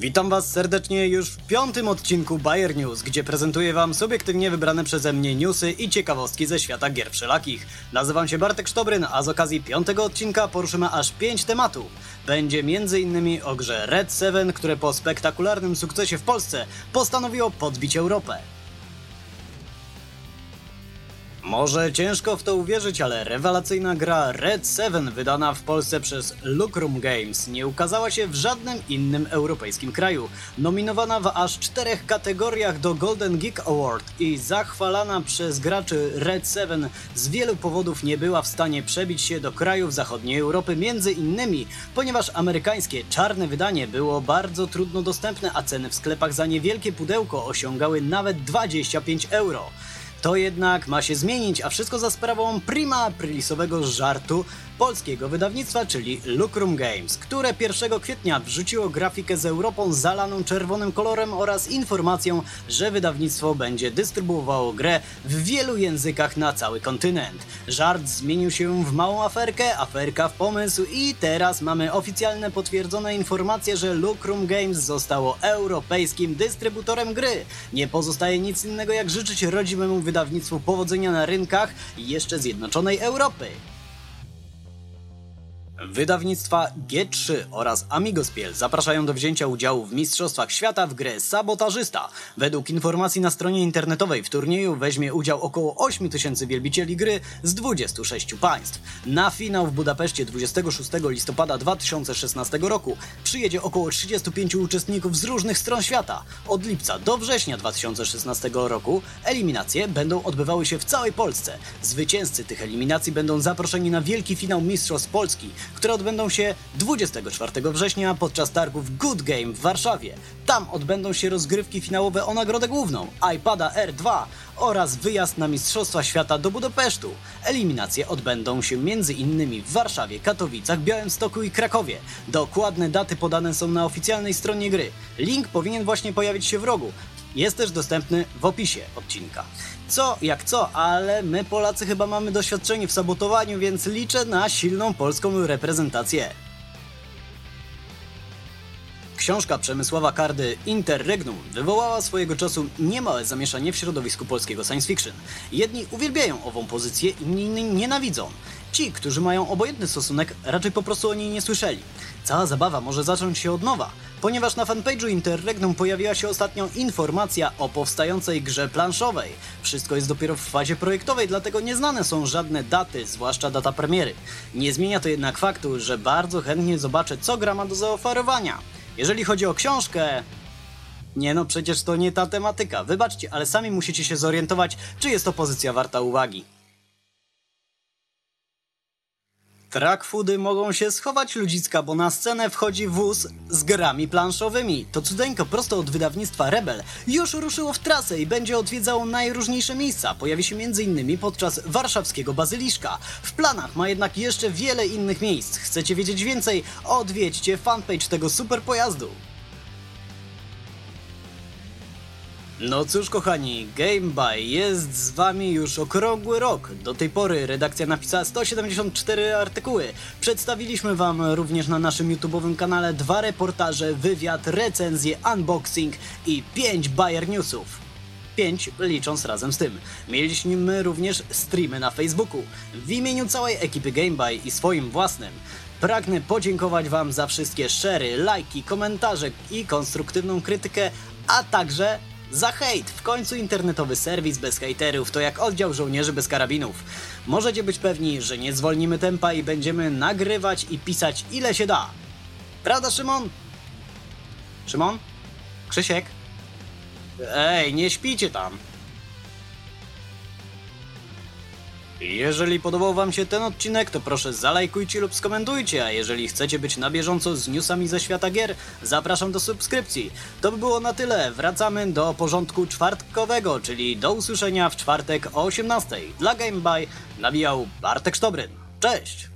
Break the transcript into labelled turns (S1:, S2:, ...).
S1: Witam Was serdecznie już w piątym odcinku Bayer News, gdzie prezentuję Wam subiektywnie wybrane przeze mnie newsy i ciekawostki ze świata gier wszelakich. Nazywam się Bartek Sztobryn, a z okazji piątego odcinka poruszymy aż pięć tematów. Będzie m.in. o grze Red 7, które po spektakularnym sukcesie w Polsce postanowiło podbić Europę. Może ciężko w to uwierzyć, ale rewelacyjna gra Red 7 wydana w Polsce przez Lucrum Games nie ukazała się w żadnym innym europejskim kraju. Nominowana w aż czterech kategoriach do Golden Geek Award i zachwalana przez graczy Red 7 z wielu powodów nie była w stanie przebić się do krajów zachodniej Europy, między innymi ponieważ amerykańskie czarne wydanie było bardzo trudno dostępne, a ceny w sklepach za niewielkie pudełko osiągały nawet 25 euro. To jednak ma się zmienić, a wszystko za sprawą prima aprilisowego żartu polskiego wydawnictwa, czyli Lucrum Games, które 1 kwietnia wrzuciło grafikę z Europą zalaną czerwonym kolorem oraz informacją, że wydawnictwo będzie dystrybuowało grę w wielu językach na cały kontynent. Żart zmienił się w małą aferkę, aferka w pomysł i teraz mamy oficjalne potwierdzone informacje, że Lucrum Games zostało europejskim dystrybutorem gry. Nie pozostaje nic innego jak życzyć rodzimemu wydawnictwu powodzenia na rynkach jeszcze Zjednoczonej Europy. Wydawnictwa G3 oraz Amigospiel zapraszają do wzięcia udziału w Mistrzostwach Świata w grę Sabotażysta. Według informacji na stronie internetowej w turnieju weźmie udział około 8 tysięcy wielbicieli gry z 26 państw. Na finał w Budapeszcie 26 listopada 2016 roku przyjedzie około 35 uczestników z różnych stron świata. Od lipca do września 2016 roku eliminacje będą odbywały się w całej Polsce. Zwycięzcy tych eliminacji będą zaproszeni na wielki finał Mistrzostw Polski, które odbędą się 24 września podczas targów Good Game w Warszawie. Tam odbędą się rozgrywki finałowe o nagrodę główną iPada R2 oraz wyjazd na Mistrzostwa Świata do Budapesztu. Eliminacje odbędą się m.in. w Warszawie, Katowicach, Białymstoku i Krakowie. Dokładne daty podane są na oficjalnej stronie gry. Link powinien właśnie pojawić się w rogu. Jest też dostępny w opisie odcinka. Co jak co, ale my Polacy chyba mamy doświadczenie w sabotowaniu, więc liczę na silną polską reprezentację. Książka Przemysława Kardy Interregnum wywołała swojego czasu niemałe zamieszanie w środowisku polskiego science fiction. Jedni uwielbiają ową pozycję, inni nienawidzą. Ci, którzy mają obojętny stosunek, raczej po prostu o niej nie słyszeli. Cała zabawa może zacząć się od nowa, ponieważ na fanpage'u Interregnum pojawiła się ostatnio informacja o powstającej grze planszowej. Wszystko jest dopiero w fazie projektowej, dlatego nieznane są żadne daty, zwłaszcza data premiery. Nie zmienia to jednak faktu, że bardzo chętnie zobaczę, co gra ma do zaoferowania. Jeżeli chodzi o książkę, nie no, przecież to nie ta tematyka. Wybaczcie, ale sami musicie się zorientować, czy jest to pozycja warta uwagi. Trackfoody mogą się schować ludzicka, bo na scenę wchodzi wóz z grami planszowymi. To cudeńko prosto od wydawnictwa Rebel już ruszyło w trasę i będzie odwiedzało najróżniejsze miejsca. Pojawi się m.in. podczas warszawskiego bazyliszka. W planach ma jednak jeszcze wiele innych miejsc. Chcecie wiedzieć więcej? Odwiedźcie fanpage tego super pojazdu. No cóż kochani, GameBuy jest z wami już okrągły rok. Do tej pory redakcja napisała 174 artykuły. Przedstawiliśmy wam również na naszym YouTube'owym kanale dwa reportaże, wywiad, recenzję, unboxing i 5 Bayer Newsów. 5 licząc razem z tym. Mieliśmy również streamy na Facebooku. W imieniu całej ekipy GameBuy i swoim własnym pragnę podziękować wam za wszystkie szery, lajki, komentarze i konstruktywną krytykę, a także za hejt! W końcu internetowy serwis bez hejterów to jak oddział żołnierzy bez karabinów. Możecie być pewni, że nie zwolnimy tempa i będziemy nagrywać i pisać ile się da. Prawda, Szymon? Szymon? Krzysiek? Ej, nie śpicie tam! Jeżeli podobał Wam się ten odcinek, to proszę zalajkujcie lub skomentujcie, a jeżeli chcecie być na bieżąco z newsami ze świata gier, zapraszam do subskrypcji. To by było na tyle, wracamy do porządku czwartkowego, czyli do usłyszenia w czwartek o 18. Dla GameBuy nabijał Bartek Sztobryn. Cześć!